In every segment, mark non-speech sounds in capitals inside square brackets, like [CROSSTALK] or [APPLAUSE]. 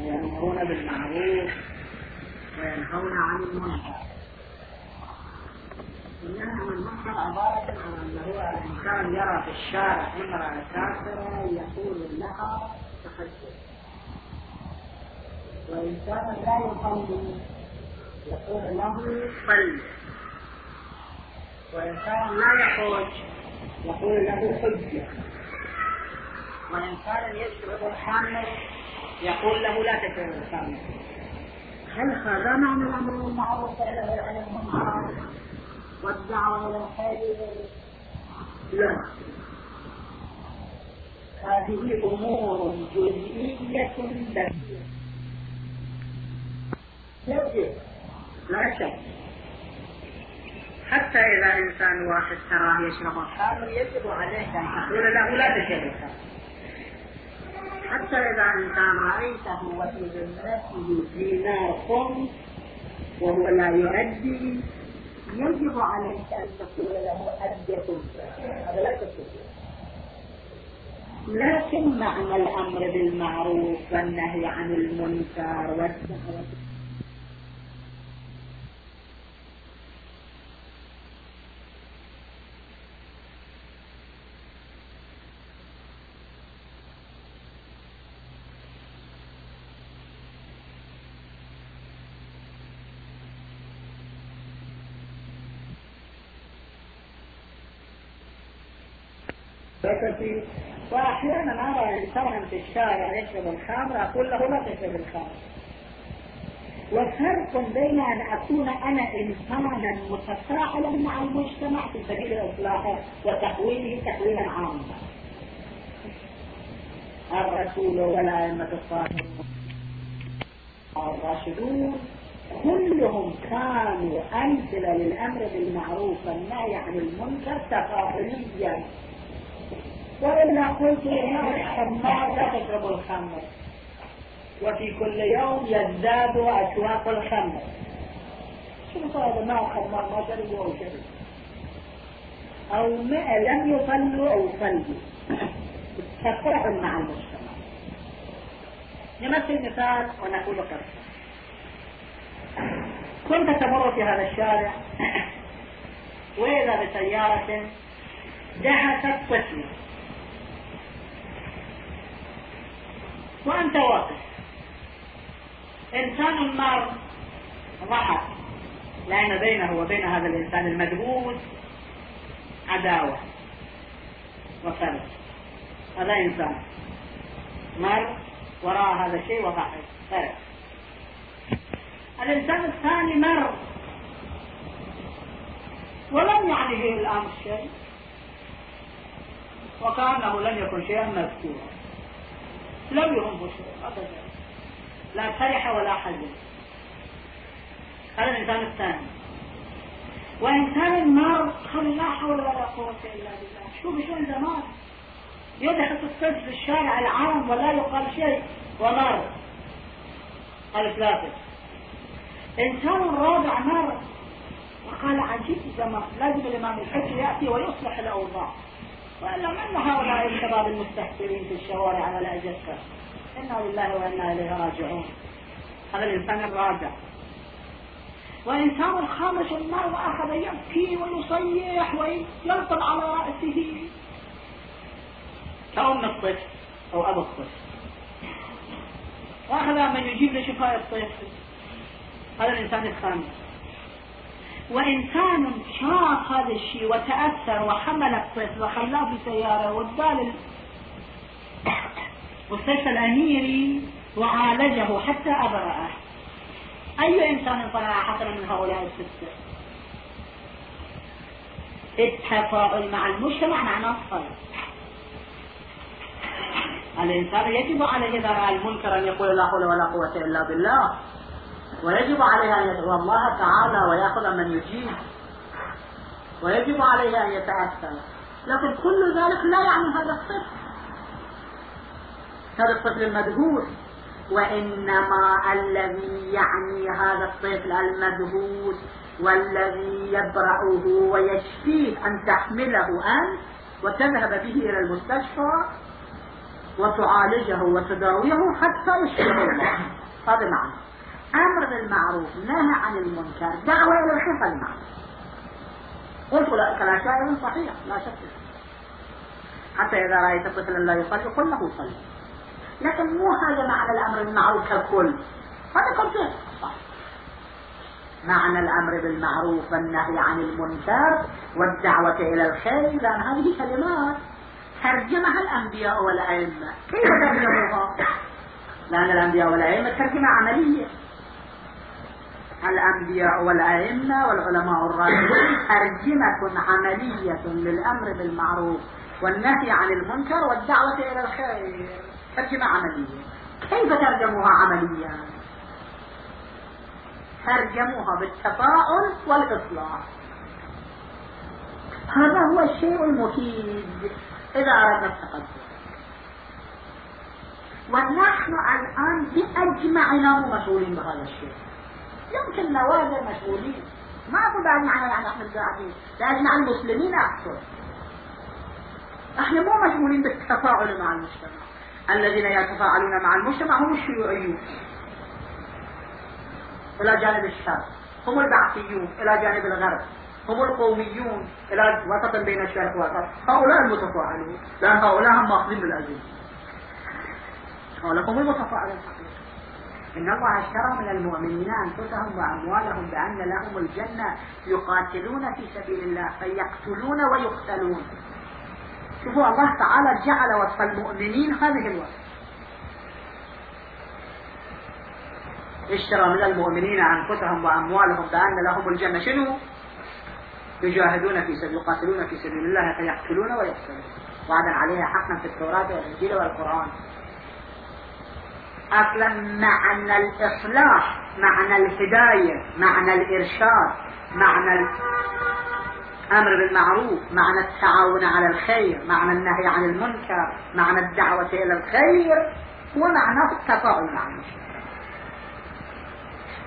ويأمرون بالمعروف وينهون عن المنكر. النهي عن المنكر عبارة عن أنه الإنسان يرى في الشارع امرأة كافرة يقول لها تحدث وإنسان لا يصلي يقول له صل وإنسان لا يخرج يقول له حجة. وإنسان يشرب الخمر يقول له لا تشرب الخمر هل هذا معنى الأمر بالمعروف والنهي عن والدعوة إلى الخير لا. هذه أمور جزئية يجب لا شك. حتى إذا إنسان واحد تراه يشرب الخمر يجب عليك أن تقول له لا تشرب الخمر. حتى إذا إنسان رأيته وفي ذمته في نار خمس وهو لا يؤدي يجب عليك أن تقول له أدية هذا لا تستطيع لكن معنى الأمر بالمعروف والنهي عن المنكر والدعوة وأحيانا أرى انسانا في الشارع يشرب الخمر أقول له لا تشرب الخمر. وفرق بين أن أكون أنا إنسانا متفاعلا مع المجتمع في سبيل الإصلاح وتحويله تحويلا عاما. الرسول والائمه الصالحون الراشدون كلهم كانوا أمثلة للأمر بالمعروف والنهي عن المنكر تفاعليا. وإلا قلت الخمار لا تشرب الخمر. وفي كل يوم يزداد أسواق الخمر. شنو هذا ما خمر ما شربوا أو شربوا أو ما لم يصلوا أو صلوا. تفرح مع المجتمع. نمثل مثال ونقول قصة. كنت تمر في هذا الشارع. وإذا بسيارة دهست طفل وأنت واقف. إنسان مر ضحك لأن بينه وبين هذا الإنسان المدهوس عداوة وفرق هذا إنسان مر وراء هذا الشيء وضحك فرق الإنسان الثاني مر. ولم يعنيه الأمر شيء. وكأنه لم يكن شيئا مذكورا. لم يهمه شيء أبدا. لا فرح ولا حزن هذا الإنسان الثاني وإنسان النار قال لا حول ولا قوة إلا بالله. شوف شلون زمان يدخل الصدق في الشارع العام ولا يقال شيء. ونار قال ثلاثة إنسان رابع مر وقال عجيب زمان لازم الإمام الحج يأتي ويصلح الأوضاع. وإلا من هؤلاء الشباب المستهترين في الشوارع ولا أجسر إنا لله وإنا إليه راجعون. هذا الإنسان الراجع. وإنسان الخامس النار وأخذ يبكي ويصيح وينطل على رأسه. كأم الطفل أو أبو الطفل. وأخذ من يجيب لشفاء الطفل. هذا الإنسان الخامس. وإنسان شاف هذا الشيء وتأثر وحمل الطفل وخلاه في سيارة وداه مستشفى الأميري وعالجه حتى أبرأه. أي إنسان صنع حسنا من هؤلاء الستة؟ التفاعل مع المجتمع معناه الصلاة الإنسان يجب عليه إذا رأى المنكر أن يقول لا حول ولا قوة إلا بالله. ويجب عليه أن يدعو الله تعالى ويأخذ من يجيب. ويجب عليه أن يتأثر. لكن كل ذلك لا يعني هذا الطفل. هذا الطفل المدهوش وإنما الذي يعني هذا الطفل المدهوش والذي يبرأه ويشفيه أن تحمله أنت وتذهب به إلى المستشفى وتعالجه وتداويه حتى يشفيه. هذا معنى. أمر بالمعروف نهى عن المنكر دعوة الخير هذا معنى قلت أولئك الأشياء صحيح لا شك حتى إذا رأيت طفلا لا يصلي قل له صلي. لكن مو هذا معنى الأمر بالمعروف ككل. هذا كونتين صح معنى الأمر بالمعروف والنهي عن المنكر والدعوة إلى الخير لأن هذه كلمات ترجمها الأنبياء والأئمة. كيف ترجموها؟ لأن الأنبياء والأئمة ترجمة عملية. الأنبياء والأئمة والعلماء الراشدين ترجمة عملية للأمر بالمعروف والنهي عن المنكر والدعوة إلى الخير. ترجمة عملية. كيف ترجموها عمليا؟ ترجموها بالتفاؤل والإصلاح. هذا هو الشيء المفيد إذا أردنا التقدم. ونحن الآن بأجمعنا مسؤولين بهذا الشيء. يمكن نوادر مسؤولين ما أقول بأجمعنا نحن نحن القاعدين بأجمع المسلمين أقصد إحنا مو مسؤولين بالتفاعل مع المجتمع. الذين يتفاعلون مع المجتمع هم الشيوعيون. إلى جانب الشرق هم البعثيون إلى جانب الغرب. هم القوميون إلى وسط بين الشرق والغرب. هؤلاء المتفاعلون. لأن هؤلاء هم ماخذين بالأجل هؤلاء هم المتفاعلون. إن الله أشترى من المؤمنين أنفسهم وأموالهم بأن لهم الجنة يقاتلون في سبيل الله فيقتلون ويقتلون. شوفوا الله تعالى جعل وصف المؤمنين هذه الوصف. اشترى من المؤمنين أنفسهم وأموالهم بأن لهم الجنة. شنو؟ يجاهدون في سبيل يقاتلون في سبيل الله فيقتلون ويقتلون. وعدا عليها حقا في التوراة والإنجيل والقرآن. أصلا معنى الإصلاح معنى الهداية معنى الإرشاد معنى الأمر بالمعروف معنى التعاون على الخير معنى النهي عن المنكر معنى الدعوة إلى الخير هو معناه التفاعل مع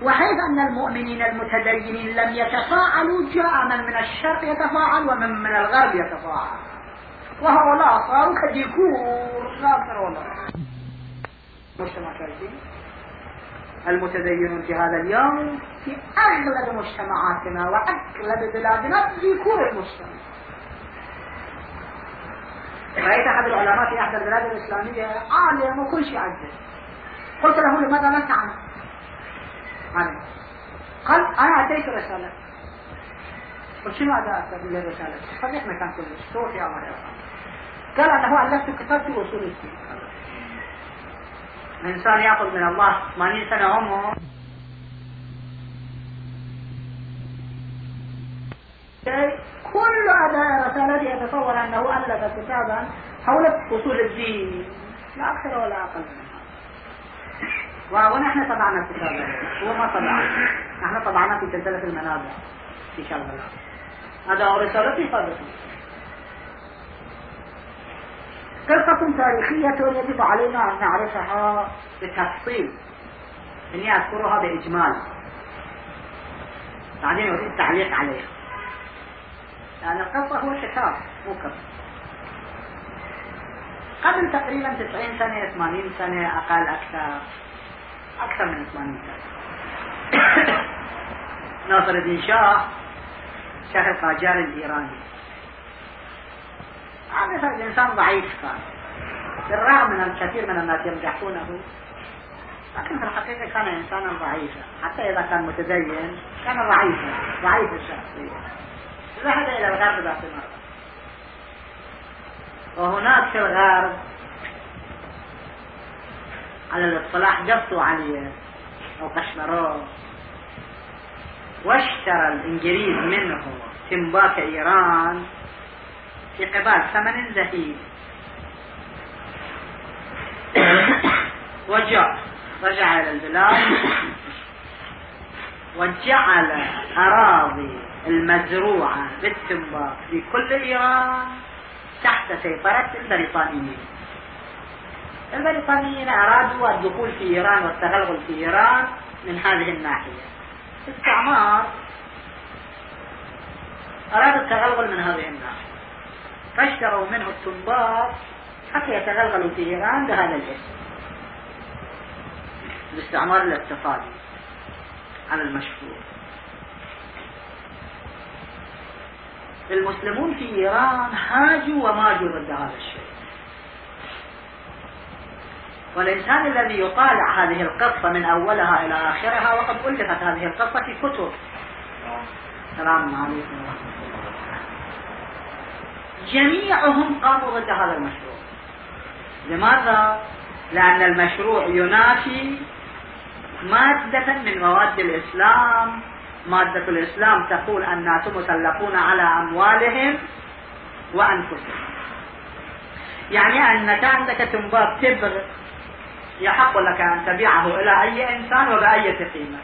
وحيث أن المؤمنين المتدينين لم يتفاعلوا جاء من من الشرق يتفاعل ومن من الغرب يتفاعل. وهؤلاء صاروا كديكور لا ولا مجتمع المتدينون في هذا اليوم في أغلب مجتمعاتنا وأغلب بلادنا ديكور المجتمع. رأيت أحد العلماء في أحد البلاد الإسلامية عالم وكل شيء عجز قلت له لماذا لا تعمل عنه؟ قال أنا أتيت رسالة. قلت شنو هذا أسبب الرسالة؟ صديق مكان كلش. توفي الله يرحمه قال أنه ألفت كتاب في أصول الدين. الإنسان يأخذ من الله 80 سنة عمره. كل أداء رسالته يتصور أنه ألف كتابا حول أصول الدين لا أكثر ولا أقل. ونحن طبعنا الكتاب. هو ما طبعنا نحن طبعنا في سلسلة المنابع في شغل هذا هو رسالتي صادقة قصة تاريخية يجب علينا أن نعرفها بتفصيل. إني أذكرها بإجمال. بعدين أريد التعليق عليها لأن القصة هو كتاب مو قبل تقريبا 90 سنة 80 سنة أقل أكثر. أكثر من 80 سنة. [COUGHS] ناصر الدين شاه شاه القاجار الإيراني. عادة الإنسان ضعيف كان. بالرغم من الكثير من الناس يمدحونه. لكن في الحقيقة كان إنسانا ضعيفا. حتى إذا كان متدين كان ضعيفا. ضعيف الشخصية. ذهب إلى الغرب ذات مرة. وهناك في الغرب على الاصطلاح قصوا عليه أو قشمروه واشترى الإنجليز منه تنباك إيران. في قبال ثمن زهيد. وجاء. رجع إلى البلاد. وجعل أراضي المزروعة بالتنباك في كل إيران تحت سيطرة البريطانيين. البريطانيين أرادوا الدخول في إيران والتغلغل في إيران من هذه الناحية. الاستعمار أراد التغلغل من هذه الناحية. فاشتروا منه التنباط حتى يتغلغلوا في إيران بهذا الاسم. الاستعمار الاقتصادي على المشروع المسلمون في إيران هاجوا وماجوا ضد هذا الشيء. والإنسان الذي يطالع هذه القصة من أولها إلى آخرها وقد ألفت هذه القصة في كتب. السلام عليكم ورحمة الله. جميعهم قاموا ضد هذا المشروع. لماذا؟ لأن المشروع ينافي مادة من مواد الإسلام. مادة الإسلام تقول الناس مسلطون على أموالهم وأنفسهم. يعني أنك عندك تنباب تبغ يحق لك أن تبيعه إلى أي إنسان وبأي قيمة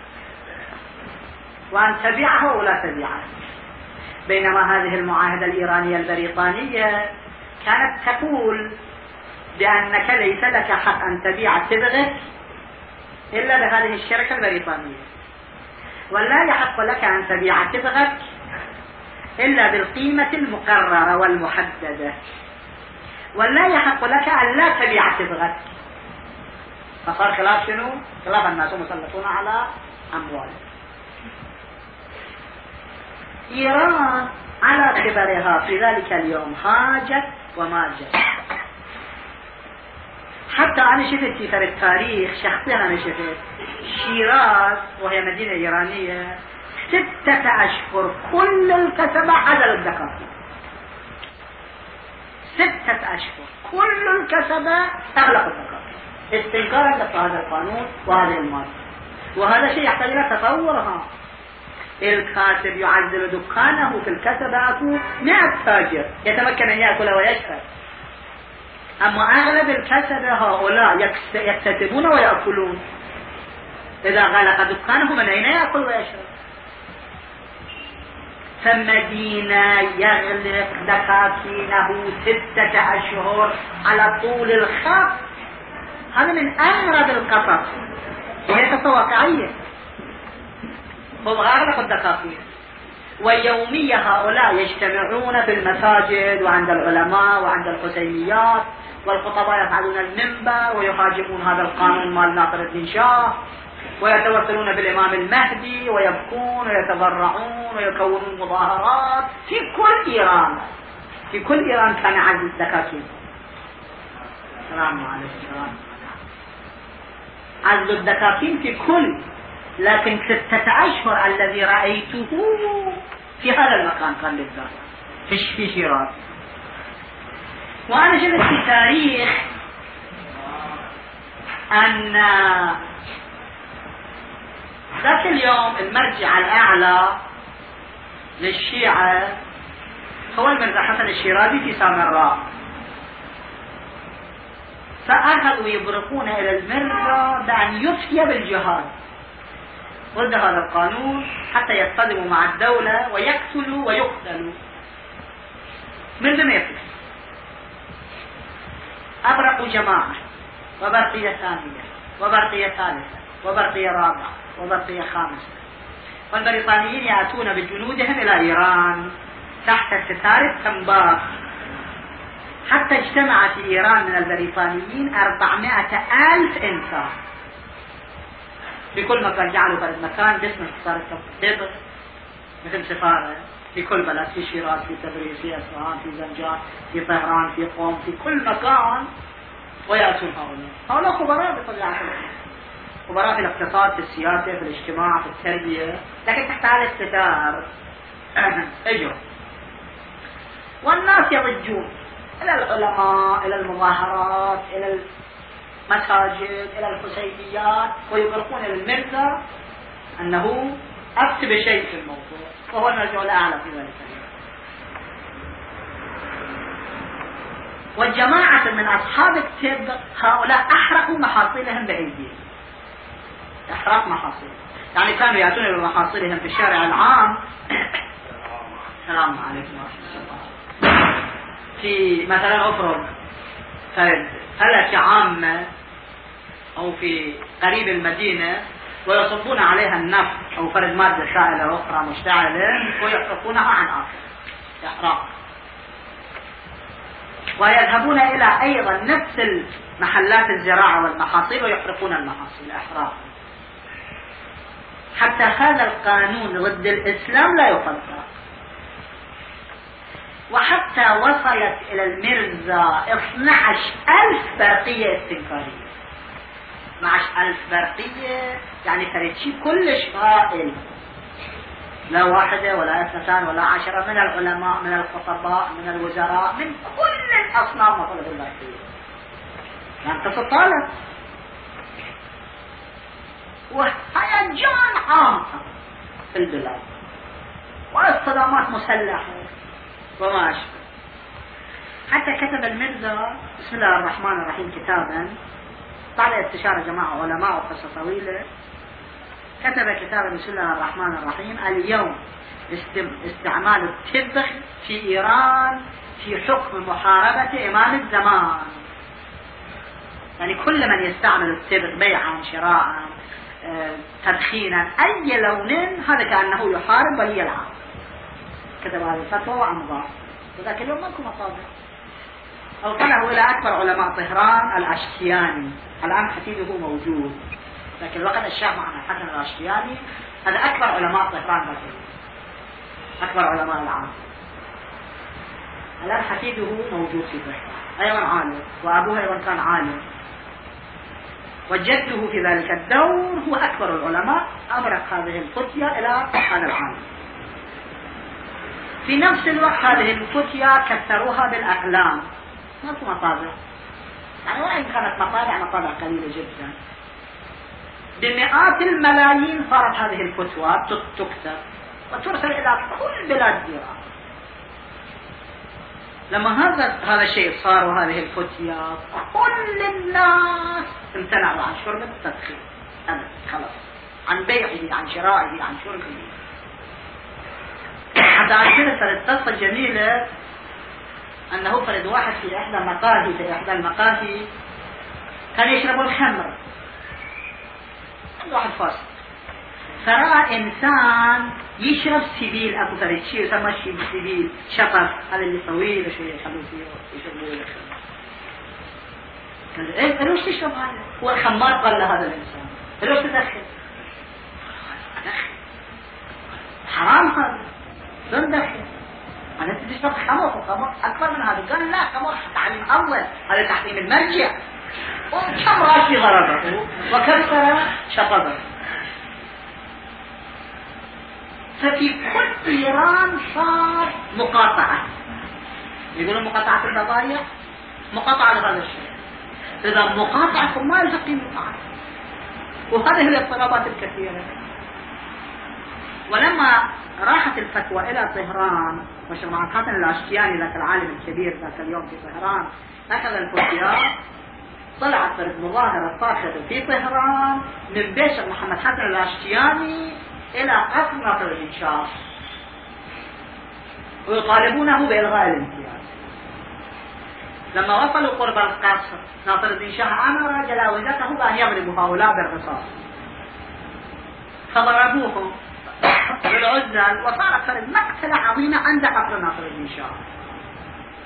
وأن تبيعه ولا تبيعه. بينما هذه المعاهدة الإيرانية البريطانية كانت تقول بأنك ليس لك حق أن تبيع تبغك إلا بهذه الشركة البريطانية. ولا يحق لك أن تبيع تبغك إلا بالقيمة المقررة والمحددة. ولا يحق لك أن لا تبيع تبغك فصار خلاف شنو؟ خلاف الناس مسلطون على أموالهم. إيران على كبرها في ذلك اليوم هاجت وماجت حتى أنا شفت في التاريخ شخصيا أنا شفت شيراز وهي مدينة إيرانية. ستة أشهر كل الكتبة عدا الدكاترة ستة أشهر كل الكتبة أغلق الدكاترة استنكارا لهذا القانون وهذه المادة وهذا شيء يحتاج إلى تطورها. الكاتب يعزل دكانه في الكتبة مئة تاجر يتمكن أن يأكل ويشرب. أما أغلب الكسبة هؤلاء يكتسبون ويأكلون. إذا غلق دكانه من أين يأكل ويشرب؟ فمدينة يغلق دكاكينه ستة أشهر على طول الخط. هذا من أغرب القصص. وهي قصة واقعية. هم أغلق الدكاكين ويوميا هؤلاء يجتمعون في المساجد وعند العلماء وعند الحسينيات والخطباء يفعلون المنبر ويهاجمون هذا القانون مال ناصر الدين شاه ويتوسلون بالإمام المهدي ويبكون ويتضرعون ويكونون مظاهرات في كل إيران. في كل إيران كان عزل الدكاكين السلام عليكم. عزل الدكاكين في كل لكن ستة أشهر الذي رأيته في هذا المكان كان بالذات في شيراز وأنا شفت في تاريخ أن ذاك اليوم المرجع الأعلى للشيعة هو المرزا حسن الشيرازي في سامراء. فأخذوا يبرقون إلى المرزا بأن يفتي بالجهاد. ضد هذا القانون حتى يصطدموا مع الدولة ويقتلوا ويقتلوا. من يقتل أبرقوا جماعة وبرقية ثانية وبرقية ثالثة وبرقية رابعة وبرقية خامسة. والبريطانيين يأتون بجنودهم إلى إيران تحت ستار التنباك حتى اجتمع في إيران من البريطانيين أربعمائة ألف إنسان. في كل مكان جعلوا بلد مكان باسم ستار التنباك مثل سفارة. في كل بلد في شيراز في تبريز في اصفهان في زنجان في طهران في قوم في كل مكان. ويأتون هؤلاء. هؤلاء خبراء بطبيعة خبراء في الاقتصاد في السياسة في الاجتماع في التربية. لكن تحت هذا الستار [CLEARS THROAT] اجوا. والناس يضجون. إلى العلماء إلى المظاهرات إلى المساجد إلى الحسينيات ويبرقون المرزا أنه افتي بشيء في الموضوع وهو المرجع الأعلى في ذلك والجماعة من أصحاب التب هؤلاء أحرقوا محاصيلهم بأيديهم إحراق محاصيل. يعني كانوا يأتون إلى محاصيلهم في الشارع العام. [COUGHS] السلام عليكم ورحمة الله. في مثلا أفرض فلكة عامة أو في قريب المدينة ويصبون عليها النفط أو فرد مادة سائلة أخرى مشتعلة ويحرقونها عن آخر. إحراق. ويذهبون إلى أيضا نفس محلات الزراعة والمحاصيل ويحرقون المحاصيل. إحراقا حتى هذا القانون ضد الإسلام لا يطبق وحتى وصلت إلى المرزا 12 ألف برقية استنكارية 12 ألف برقية يعني فريد شيء كلش هائل لا واحدة ولا اثنتان ولا عشرة من العلماء من الخطباء من الوزراء من كل الأصناف مطلب البرقية يعني تتطالب وهيجان عام في البلاد. واصطدامات مسلحة. وما أشبه. حتى كتب المرزا بسم الله الرحمن الرحيم كتابا بعد استشارة جماعة علماء وقصة طويلة كتب كتابا بسم الله الرحمن الرحيم اليوم استعمال التبخ في إيران في حكم محاربة إمام الزمان. يعني كل من يستعمل التبغ بيعا شراء آه، تدخينا أي لون هذا كأنه يحارب ولي العهد كتب هذه الفتوى وأمضى وذاك اليوم ماكو مصادر. أوصله إلى أكبر علماء طهران الأشتياني الآن حفيده موجود. لكن الوقت الشاه معنا حسن الأشتياني هذا أكبر علماء طهران ذاك أكبر علماء العام الآن حفيده موجود في طهران. أيضا عالم. وأبوه أيضا كان عالم. وجدته في ذلك الدور هو أكبر العلماء أبرق هذه الفتية إلى هذا العالم. في نفس الوقت هذه الفتية كسروها بالأقلام. في مطابع. يعني وإن كانت مطابع مطابع قليلة جدا. بمئات الملايين صارت هذه الفتوى تكتب وترسل إلى كل بلاد إيران لما هذا هذا الشيء صار وهذه الفتية كل الناس امتنعوا عن شرب التدخين؟ أبدا خلاص. عن بيعه عن شرائه عن شربه كده صارت قصة جميلة أنه فرد واحد في إحدى مقاهي في إحدى المقاهي. كان يشرب الخمر. واحد فاسد فرأى إنسان يشرب سبيل أكو فرد شيء يسمى شيء سبيل شقف هذا اللي طويل شوية يخلوه فيه؟ يشربوه قال إيه ليش تشرب هذا؟ هو الخمار قال له هذا الإنسان. ليش تدخل؟ حرام هذا. شلون دخل؟ أنا تشرب خمر وخمر أكبر من هذا. قال لا خمر تعليم أول. هذا تحريم المرجع. وكم راشي غرضه؟ وكسر شطبه ففي كل إيران صار مقاطعة. يقولون مقاطعة البضائع؟ مقاطعة لهذا الشيء إذا مقاطعة ما لها قيمة وهذه هي الاضطرابات الكثيرة. ولما راحت الفتوى إلى طهران وشمع حسن الأشتياني ذاك العالم الكبير ذاك اليوم في طهران أخذ الفتيات طلعت مظاهرة صاخبة في طهران من بيت محمد حسن الأشتياني إلى الدين شاه ويطالبونه بإلغاء الامتياز. لما وصلوا قرب القصر ناصر الدين شاه أمر جلاوزته بأن يضربوا هؤلاء بالرصاص. فضربوهم وصارت مقتلة عظيمة عند قصر ناصر الدين شاه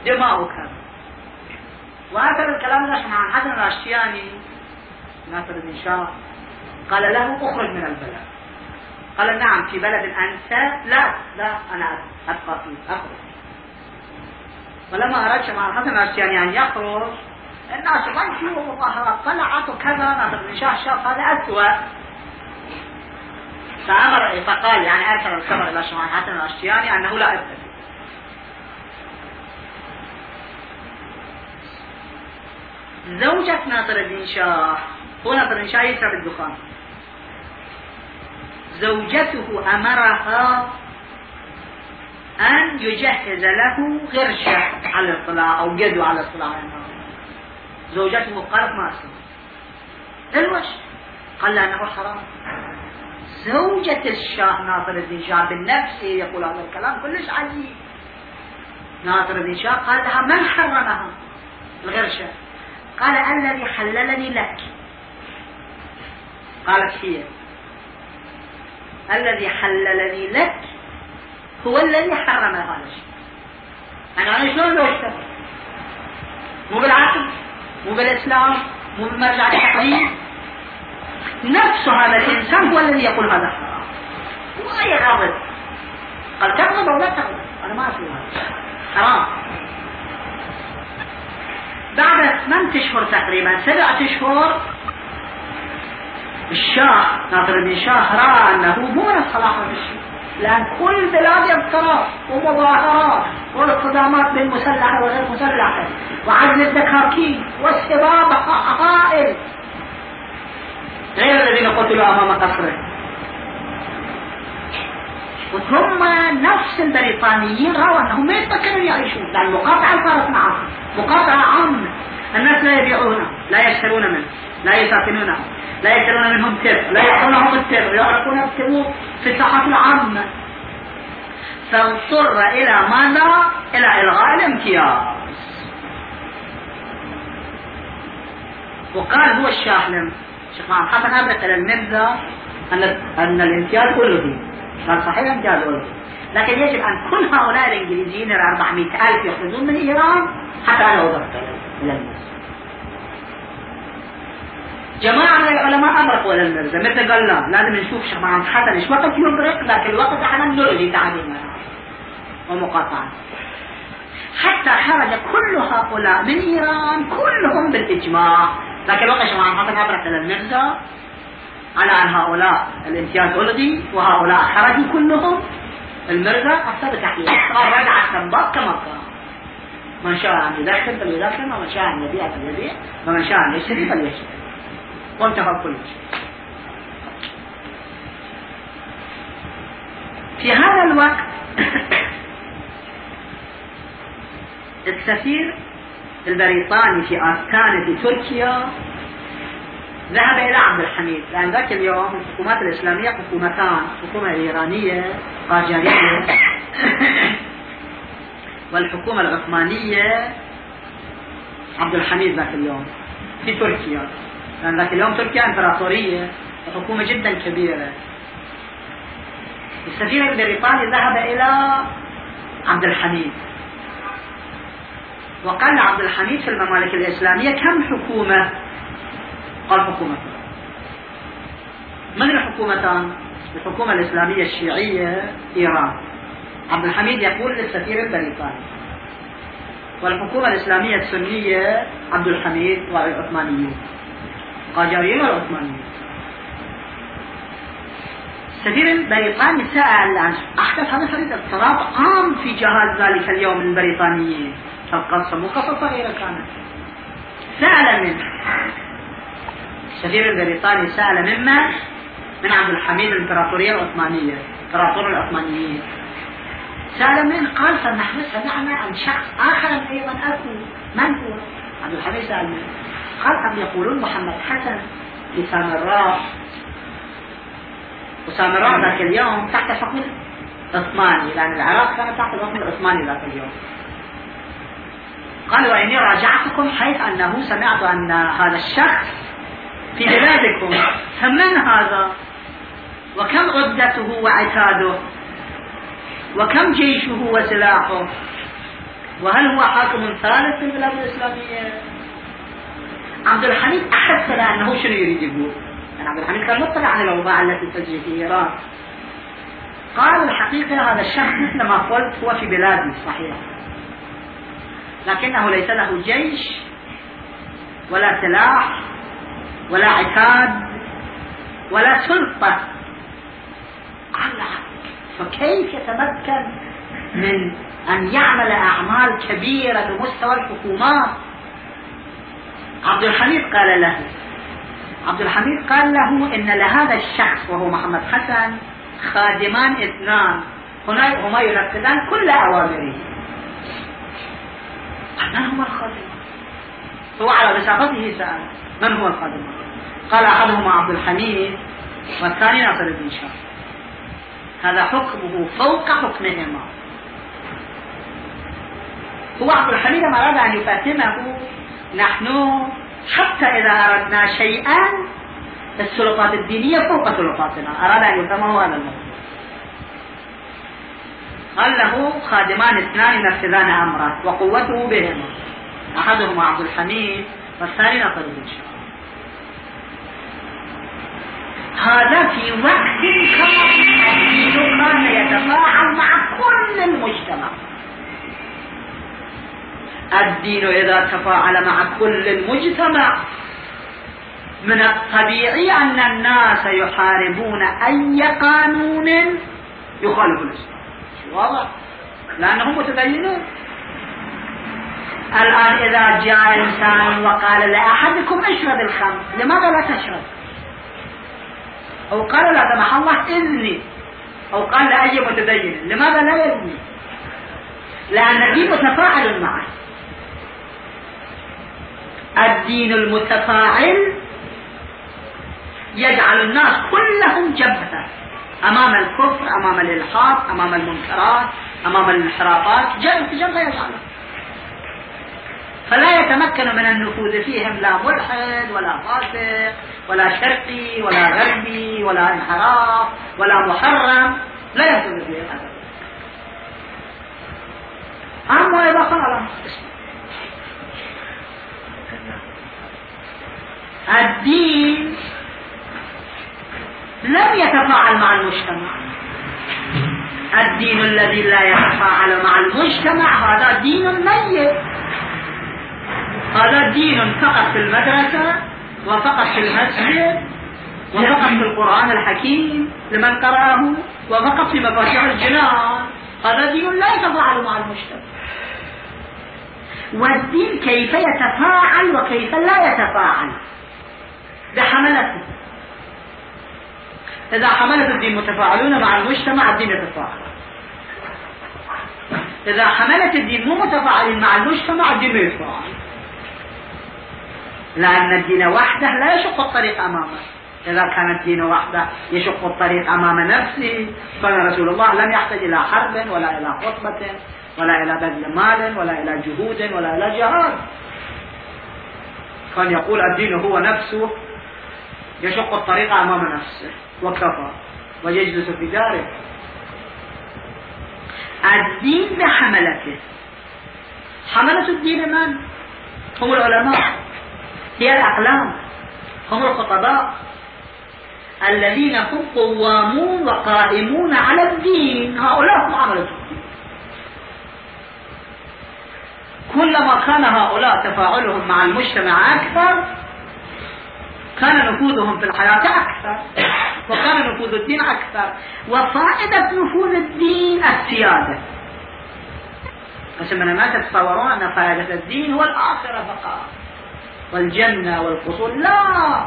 دماؤه وآخر الكلام ده عن حسن الأشتياني ناصر الدين شاه قال له أخرج من البلد. قال نعم في بلد أنت. لا لا أنا أبقى فيه أخرج. ولما أراد مع الحسن الأشتياني أن يخرج الناس ضجوا ومظاهرات طلعت وكذا ناصر بن شاه شاف هذا أسوأ. فأمر فقال يعني أرسل الخبر إلى شمال الحسن الأشتياني أنه لا أثبت زوجة ناصر الدين شاه هو ناصر الدين شاه يشرب الدخان زوجته أمرها أن يجهز له غرشة على الطلاع أو يد على الطلاع زوجته قالت ما أسلم قال أنه حرام. زوجة الشاه ناصر الدين شاه بالنفس يقول هذا الكلام كلش عجيب ناصر الدين شاه قال لها من حرمها؟ الغرشة. قال الذي حللني لك. قالت هي. الذي حللني لك هو الذي حرم هذا الشيء أنا أنا شلون لو مو بالعقل؟ مو بالإسلام؟ مو بمرجع التقليد نفس هذا الإنسان هو الذي يقول هذا. حرام ويغضب قال تغضب أو لا تغضب؟ أنا ما أسوي هذا حرام. بعد ثمان أشهر تقريبا سبعة أشهر الشاه ناصر الدين شاه رأى أنه مو من الصلاح والشيء لأن كل بلاد اضطراب ومظاهرات واصطدامات بين مسلحة وغير مسلحة. وعزل الدكاكين والسباب هائل غير الذين قتلوا أمام قصره وثم نفس البريطانيين رأوا أنهم ما يتمكنون يعيشون لأن المقاطعة صارت معهم. مقاطعة عامة. الناس لا يبيعونه لا يشترون منه لا يساكنونه لا يشترون منهم تر لا يعطونهم التر يعرفون التمور في الساحات العامة. فاضطر إلى ماذا؟ إلى إلغاء الامتياز. وقال هو الشاحلم محمد حسن إلى المرزا أن أن الامتياز ألغي قال صحيح الامتياز ألغي لكن يجب أن كل هؤلاء الإنجليزيين ال 400 ألف يخرجون من إيران حتى أنا أضرب إلى جماعة من العلماء أبرقوا إلى المرزا مثل قال لا لازم نشوف شيخ محمد حسن إيش وقت يبرق لكن الوقت إحنا نلغي تعديل ومقاطعة. حتى خرج كل هؤلاء من إيران كلهم بالإجماع. لكن شيخ محمد حسن أبرق إلى المرزا على أن هؤلاء الامتياز ألغي وهؤلاء خرجوا كلهم المرزا أفتى بتحقيق قال رجع السنباط كما كان من شاء أن يدخل فليدخل ومن شاء أن يبيع فليبيع ومن شاء أن يشتري فليشتري. وانتهى كل شيء. في هذا الوقت [COUGHS] السفير البريطاني في أركان في تركيا. ذهب إلى عبد الحميد لأن ذاك اليوم الحكومات الإسلامية حكومتان الحكومة الإيرانية قاجارية [COUGHS] والحكومة العثمانية عبد الحميد ذاك اليوم في تركيا. لأن ذاك اليوم تركيا إمبراطورية وحكومة جدا كبيرة. السفير البريطاني ذهب إلى عبد الحميد. وقال عبد الحميد في الممالك الإسلامية كم حكومة؟ قال حكومتان من الحكومتان؟ الحكومة الإسلامية الشيعية إيران. عبد الحميد يقول للسفير البريطاني. والحكومة الإسلامية السنية عبد الحميد والعثمانيين قاجاريين والعثمانيين السفير البريطاني سأل عن أحدث هذا فريد اضطراب عام في جهاز ذلك اليوم البريطانيين مو قصة صغيرة كانت سأل منه السفير البريطاني سأل مما من عبد الحميد الإمبراطورية العثمانية إمبراطور العثمانيين سأل من قال فنحن سمعنا عن شخص آخر أيضا أكو من هو؟ عبد الحميد سأل منه قال أم يقولون محمد حسن في سامراء وسامراء ذاك اليوم تحت الحكم العثماني لأن العراق كانت تحت الحكم العثماني ذاك اليوم. قال وإني راجعتكم حيث أنه سمعت أن هذا الشخص في بلادكم. فمن هذا؟ وكم عدته وعتاده؟ وكم جيشه وسلاحه؟ وهل هو حاكم ثالث في البلاد الإسلامية؟ عبد الحميد أحس أنه شنو يريد يقول؟ يعني عبد الحميد كان مطلع على الأوضاع التي تجري في إيران. قال الحقيقة هذا الشخص مثل ما قلت هو في بلادي صحيح لكنه ليس له جيش ولا سلاح ولا عتاد ولا سلطة. قال فكيف يتمكن من أن يعمل أعمال كبيرة بمستوى الحكومات؟ عبد الحميد قال له عبد الحميد قال له إن لهذا الشخص وهو محمد حسن خادمان اثنان هما ينفذان كل أوامره. من هما الخادمان هو على بساطته سأل من هو الخادمان قال أحدهما عبد الحميد والثاني ناصر الدين شاه. هذا حكمه فوق حكمهما هو عبد الحميد لما أراد أن يفهمه نحن حتى إذا أردنا شيئا السلطات الدينية فوق سلطاتنا. أراد أن يفهمه هذا الموضوع. قال له خادمان اثنان ينفذان أمره وقوته بهما أحدهما عبد الحميد والثاني الدين شاه هذا في وقت كان يتفاعل مع كل المجتمع. الدين إذا تفاعل مع كل المجتمع من الطبيعي أن الناس يحاربون أي قانون يخالف الإسلام. واضح؟ لأنهم متدينون. الآن إذا جاء إنسان وقال لأحدكم اشرب الخمر لماذا لا تشرب؟ أو قال لا سمح الله إذني. أو قال لأي متدين لماذا لا يزني لأن الدين متفاعل معه. الدين المتفاعل يجعل الناس كلهم جبهة. أمام الكفر أمام الإلحاد أمام المنكرات أمام الانحرافات جبهة جبهة يجعلهم فلا يتمكن من النفوذ فيهم لا ملحد ولا فاسق ولا شرقي ولا غربي ولا انحراف ولا محرم لا ينفذ فيهم هذا أما إذا قال الدين لم يتفاعل مع المجتمع. الدين الذي لا يتفاعل مع المجتمع هذا دين ميت. هذا دين فقط في المدرسة وفقط في المسجد وفقط في القرآن الحكيم لمن قرأه وفقط في مفاتيح الجنان. هذا دين لا يتفاعل مع المجتمع. والدين كيف يتفاعل وكيف لا يتفاعل؟ بحملته إذا حملت الدين متفاعلون مع المجتمع الدين يتفاعل. إذا حملت الدين مو متفاعلين مع المجتمع الدين يتفاعل. لأن الدين وحده لا يشق الطريق أمامه. إذا كان الدين وحده يشق الطريق أمام نفسه كان رسول الله لم يحتاج إلى حرب ولا إلى خطبة ولا إلى بذل مال ولا إلى جهود ولا إلى جهاد. كان يقول الدين هو نفسه يشق الطريق أمام نفسه وكفى ويجلس في داره. الدين بحملته. حملة الدين من؟ هم العلماء. هي الأقلام. هم الخطباء. الذين هم قوامون وقائمون على الدين. هؤلاء هم عملة الدين. كلما كان هؤلاء تفاعلهم مع المجتمع أكثر كان نفوذهم في الحياة أكثر. وكان نفوذ الدين أكثر. وفائدة نفوذ الدين السيادة. من ما تتصورون أن فائدة الدين هو الآخرة فقط. والجنة والقصور لا.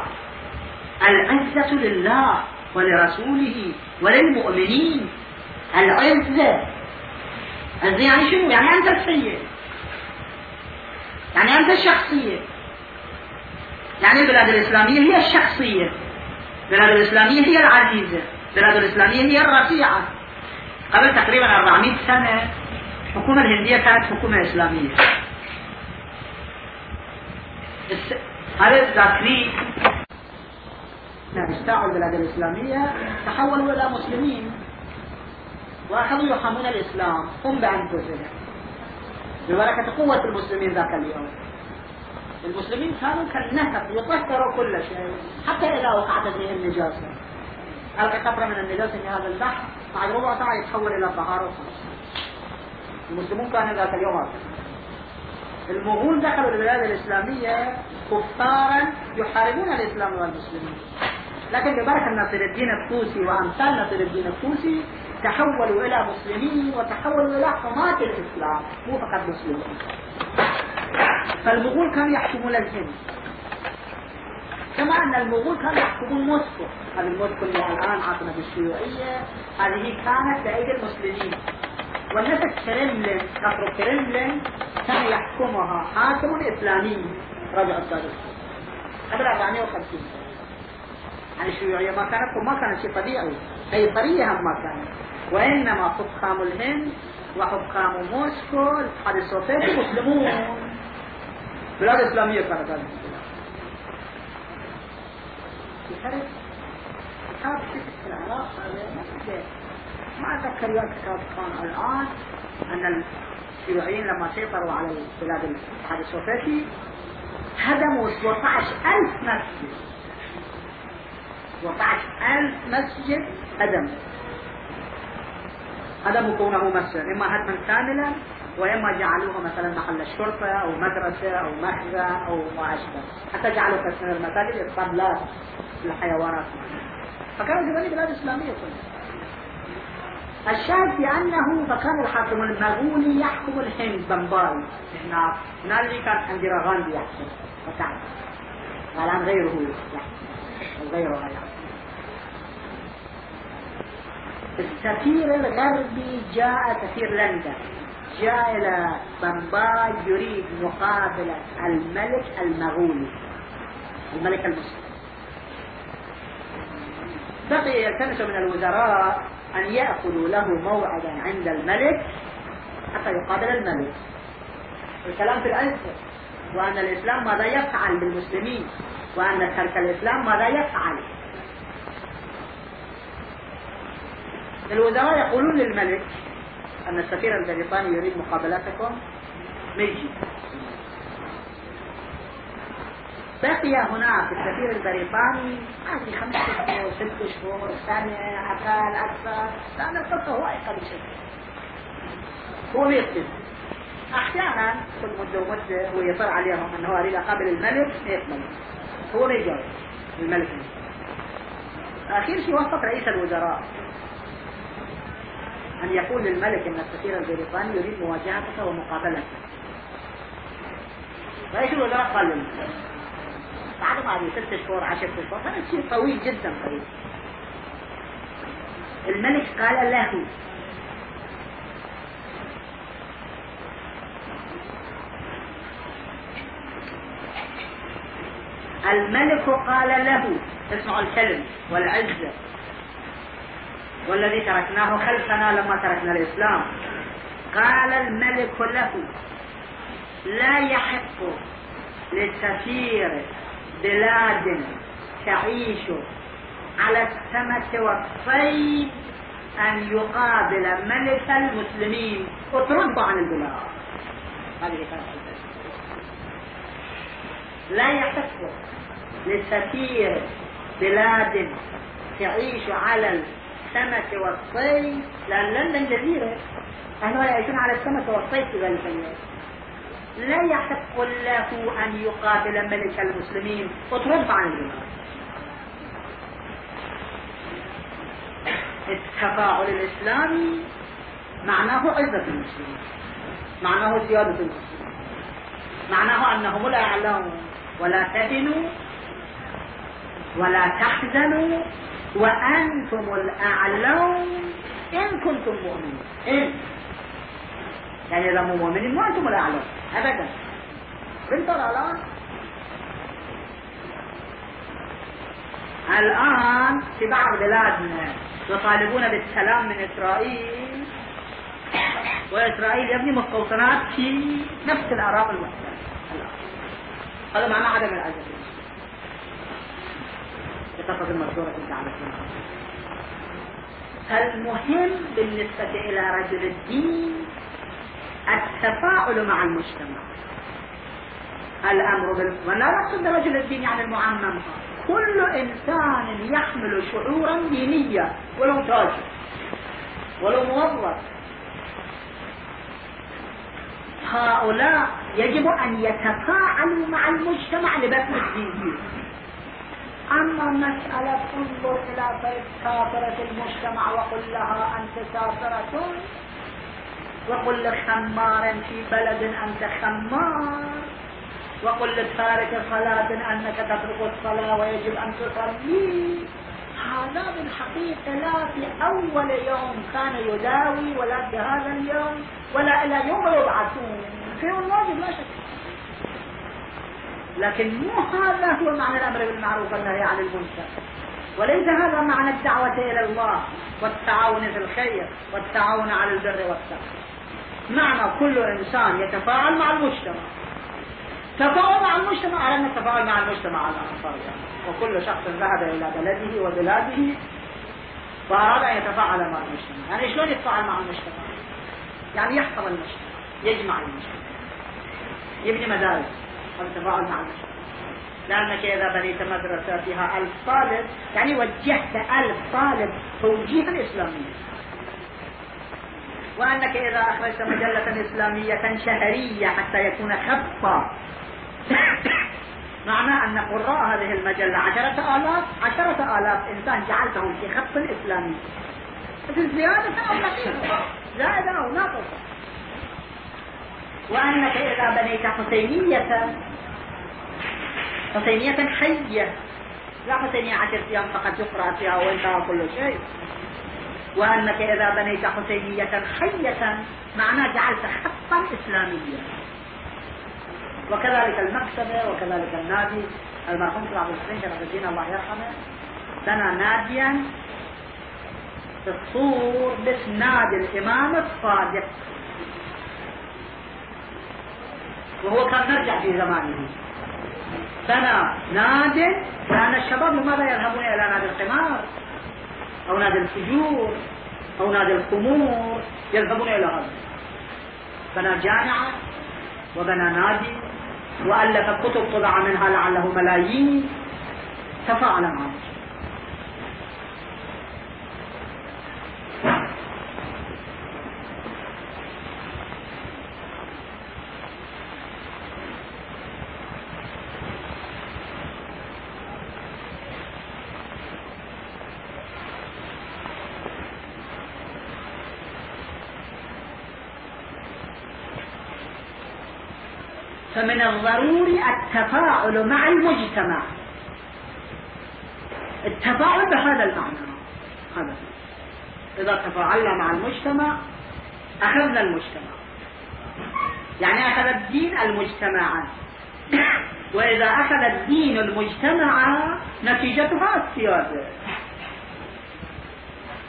العزة لله ولرسوله وللمؤمنين. العزة. العزة يعني شنو؟ يعني أنت السيد. يعني أنت الشخصية. يعني البلاد الإسلامية هي الشخصية. البلاد الإسلامية هي العزيزة. البلاد الإسلامية هي الرفيعة. قبل تقريبا 400 سنة الحكومة الهندية كانت حكومة إسلامية. هذا الذاكري استعوا البلاد الإسلامية. تحولوا إلى مسلمين. وأخذوا يحمون الإسلام. هم بأنفسهم. ببركة قوة المسلمين ذاك اليوم. المسلمين كانوا كالنهر يطهروا كل شيء حتى إذا وقعت فيه النجاسة. ألقى قطرة من النجاسة في هذا البحر بعد ربع ساعة يتحول إلى طهارة المسلمون كانوا ذاك اليوم المغول دخلوا البلاد الإسلامية كفارا يحاربون الإسلام والمسلمين. لكن ببركة ناصر الدين الطوسي وأمثال ناصر الدين الطوسي تحولوا إلى مسلمين وتحولوا إلى حماة الإسلام مو فقط مسلمين. فالمغول كانوا يحكمون الهند كما أن المغول كانوا يحكمون موسكو. هذه موسكو اللي الآن عاصمة الشيوعية. هذه كانت بأيدي المسلمين. والناس الكرملين قصر الكرملين كان يحكمها حاكم إسلامي رجع السادس قبل 450 يعني الشيوعية ما كانت وما كانت شيء طبيعي. قيصرية هم ما كانت. وإنما حكام الهند وحكام موسكو الاتحاد السوفيتي مسلمون. بلاد إسلامية كانت هذه البلاد كتاب في العراق ما أتذكر يا كتاب كان الآن أن الشيوعيين لما سيطروا على بلاد الاتحاد السوفيتي هدموا 17000 مسجد 17000 مسجد هدموا هدموا كونه مسجد. إما هدما كاملا وإما جعلوه مثلا محل الشرطة أو مدرسة أو مخزن أو ما أشبه حتى جعلوا كثير من المساجد اسطبلات للحيوانات. فكانت هذه بلاد إسلامية. كلها الشاهد أنه فكان الحاكم المغولي يحكم الهند بمباي. هنا هنالك كان انديرا غاندي يحكم. وتعب الآن غيره يحكم. غيره يحكم. السفير الغربي جاء سفير لندن. جاء إلى بمباي يريد مقابلة الملك المغولي. الملك المسلم بقي يلتمس من الوزراء أن يأخذوا له موعدا عند الملك حتى يقابل الملك. الكلام في العز وأن الإسلام ماذا يفعل بالمسلمين وأن ترك الإسلام ماذا يفعل؟ الوزراء يقولون للملك أن السفير البريطاني يريد مقابلتكم. ما يجي بقي هناك السفير البريطاني هذه خمس شهور ست شهور سنة أقل أكثر. لأن القصة هو أقل شيء هو يكتب أحيانا كل مدة ومدة هو يصر عليهم أنه أريد أقابل الملك يقبل هو ما يجاوب الملك. أخير شيء وصف رئيس الوزراء. أن يقول للملك أن السفير البريطاني يريد مواجهتك ومقابلتك. رئيس الوزراء قال للملك بعد ما هذه ست شهور عشر شهور هذا شيء طويل جدا طويل. الملك قال له الملك قال له اسمعوا الكلم والعزة. والذي تركناه خلفنا لما تركنا الإسلام. قال الملك له لا يحق للسفير بلاد تعيش على السمك والصيد أن يقابل ملك المسلمين اطرد عن البلاد. هذه لا يحق للسفير بلاد تعيش على السمك والصيد. لأن لندن جزيرة أهلها يعيشون على السمك والصيد في ذلك اليوم لا يحق له أن يقابل ملك المسلمين اطرد عن الإمام التفاعل الإسلامي معناه عزة المسلمين. معناه زيادة المسلمين. معناه أنهم لا يعلمون ولا تهنوا ولا تحزنوا وأنتم الأعلون إن كنتم مؤمنين. إن. يعني إذا مو مؤمنين ما أنتم الأعلون أبدا. فهمت الآن الآن في بعض بلادنا يطالبون بالسلام من إسرائيل. وإسرائيل يبني مستوطنات في نفس الأراضي المحتلة هذا معنى عدم العزة. بقصة المذكورة في تعرفون المهم بالنسبة إلى رجل الدين التفاعل مع المجتمع. الأمر بال... ولا نقصد رجل الدين يعني المعمم. كل إنسان يحمل شعورا دينيا ولو تاجر ولو موظف. هؤلاء يجب أن يتفاعلوا مع المجتمع لبث الدين. أما مسألة انظر إلى كافرة المجتمع وقل لها أنت كافرة وقل لخمار في بلد أنت خمار وقل لتارك صلاة أنك تترك الصلاة ويجب أن تصلي. هذا بالحقيقة لا في أول يوم كان يداوي ولا في هذا اليوم ولا إلى يوم يبعثون. في واجب لا شك. لكن مو هذا هو معنى الأمر بالمعروف والنهي عن المنكر. وليس هذا معنى الدعوة إلى الله والتعاون في الخير والتعاون على البر والتقوى. معنى كل إنسان يتفاعل مع المجتمع. تفاعل مع المجتمع على أن التفاعل مع المجتمع على الأنصار وكل شخص ذهب إلى بلده وبلاده فأراد أن يتفاعل مع المجتمع. يعني شلون يتفاعل مع المجتمع؟ يعني يحفظ المجتمع يجمع المجتمع. يبني مدارس. مع المجتمع لأنك إذا بنيت مدرسة فيها ألف طالب. يعني وجهت ألف طالب توجيها إسلاميا وأنك إذا أخرجت مجلة إسلامية شهرية حتى يكون خطا. [COUGHS] معنى أن قراء هذه المجلة عشرة آلاف عشرة آلاف إنسان جعلتهم في خط إسلامي زيادة أو نقيصة زائدة أو ناقصة وأنك إذا بنيت حسينية حسينية حية. لا حسينية عشر أيام فقط يقرأ فيها وانتهى كل شيء. وأنك إذا بنيت حسينية حية معناه جعلت خطا إسلاميا. وكذلك المكتبة وكذلك النادي. المرحوم صلاح الحسين شرف الدين الله يرحمه. بنى ناديا في الصور باسم نادي الإمام الصادق. وهو كان مرجع في زمانه. بنى نادي لأن الشباب لماذا يذهبون إلى نادي القمار؟ أو نادي الفجور أو نادي الخمور يذهبون إلى هذا. بنى جامعة وبنى نادي وألف كتب طبع منها لعله ملايين. تفاعل معه فمن الضروري التفاعل مع المجتمع. التفاعل بهذا المعنى. هذا. إذا تفاعلنا مع المجتمع أخذنا المجتمع. يعني أخذ الدين المجتمع. وإذا أخذ الدين المجتمع نتيجتها السياسة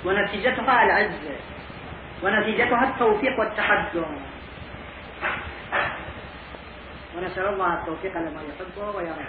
ونتيجتها العزة. ونتيجتها التوفيق والتحدث ونسأل الله التوفيق لما يحبه ويرضى